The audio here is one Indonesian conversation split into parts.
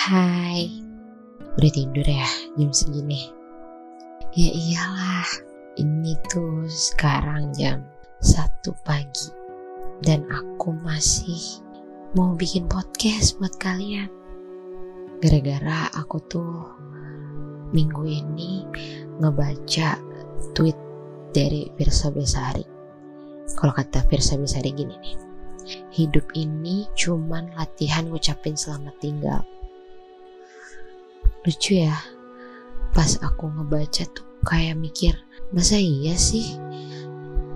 Hai, udah tidur ya jam segini? Ya iyalah, ini tuh sekarang jam satu pagi dan aku masih mau bikin podcast buat kalian. Gara-gara aku tuh minggu ini ngebaca tweet dari Virsa Besari. Kalau kata Virsa Besari gini nih, hidup ini cuman latihan ngucapin selamat tinggal lucu ya pas aku ngebaca tuh kayak mikir masa iya sih?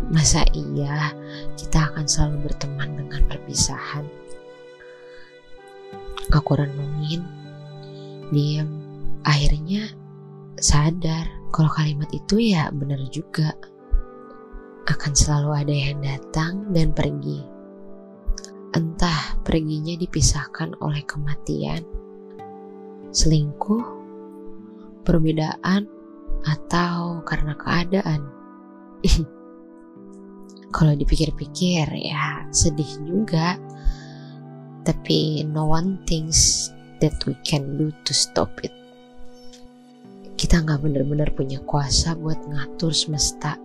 Masa iya kita akan selalu berteman dengan perpisahan? Aku renungin diam akhirnya sadar kalau kalimat itu ya benar juga. Akan selalu ada yang datang dan pergi. Entah perginya dipisahkan oleh kematian selingkuh, perbedaan, atau karena keadaan. Kalau dipikir-pikir ya sedih juga. Tapi no one thinks that we can do to stop it. Kita nggak benar-benar punya kuasa buat ngatur semesta.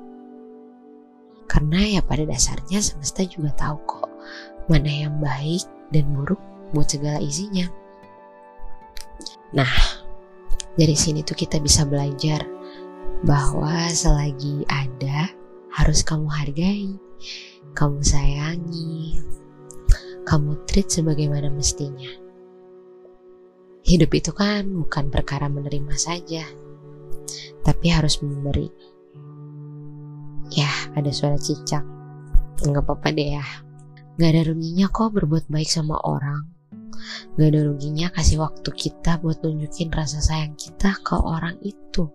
Karena ya pada dasarnya semesta juga tahu kok mana yang baik dan buruk buat segala isinya. Nah, dari sini tuh kita bisa belajar bahwa selagi ada harus kamu hargai, kamu sayangi, kamu treat sebagaimana mestinya. Hidup itu kan bukan perkara menerima saja, tapi harus memberi. Ya, ada suara cicak. Nggak apa-apa deh ya. Nggak ada ruginya kok berbuat baik sama orang Gak ada ruginya kasih waktu kita buat nunjukin rasa sayang kita ke orang itu.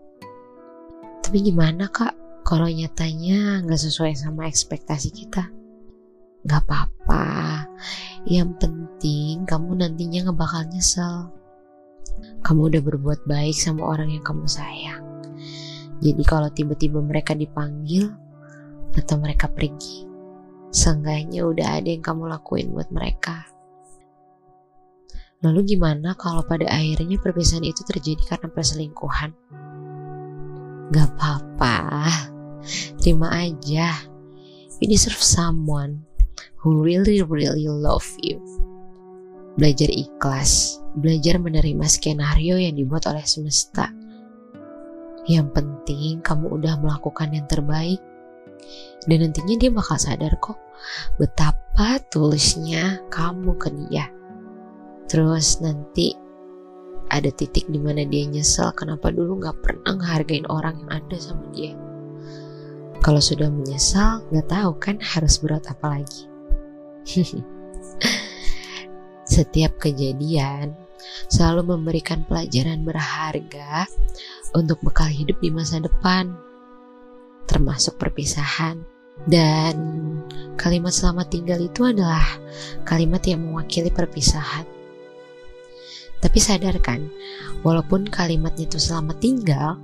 Tapi gimana kak kalau nyatanya gak sesuai sama ekspektasi kita? Gak apa-apa. Yang penting kamu nantinya gak bakal nyesel. Kamu udah berbuat baik sama orang yang kamu sayang. Jadi kalau tiba-tiba mereka dipanggil atau mereka pergi, seenggaknya udah ada yang kamu lakuin buat mereka. Lalu gimana kalau pada akhirnya perpisahan itu terjadi karena perselingkuhan? Gak apa-apa, terima aja. You deserve someone who really really love you. Belajar ikhlas, belajar menerima skenario yang dibuat oleh semesta. Yang penting kamu udah melakukan yang terbaik dan nantinya dia bakal sadar kok betapa tulisnya kamu ke dia. Terus nanti ada titik di mana dia nyesel kenapa dulu gak pernah ngehargain orang yang ada sama dia. Kalau sudah menyesal, gak tahu kan harus berat apa lagi. Setiap kejadian selalu memberikan pelajaran berharga untuk bekal hidup di masa depan, termasuk perpisahan. Dan kalimat selamat tinggal itu adalah kalimat yang mewakili perpisahan tapi sadarkan, walaupun kalimatnya itu selamat tinggal,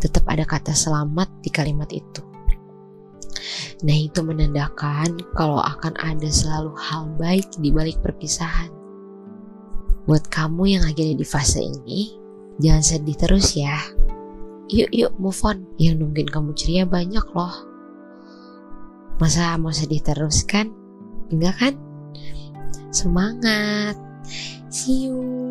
tetap ada kata selamat di kalimat itu. Nah itu menandakan kalau akan ada selalu hal baik di balik perpisahan. Buat kamu yang lagi ada di fase ini, jangan sedih terus ya. Yuk yuk move on. Yang nungguin kamu ceria banyak loh. Masa mau sedih terus kan? Enggak kan? Semangat. See you.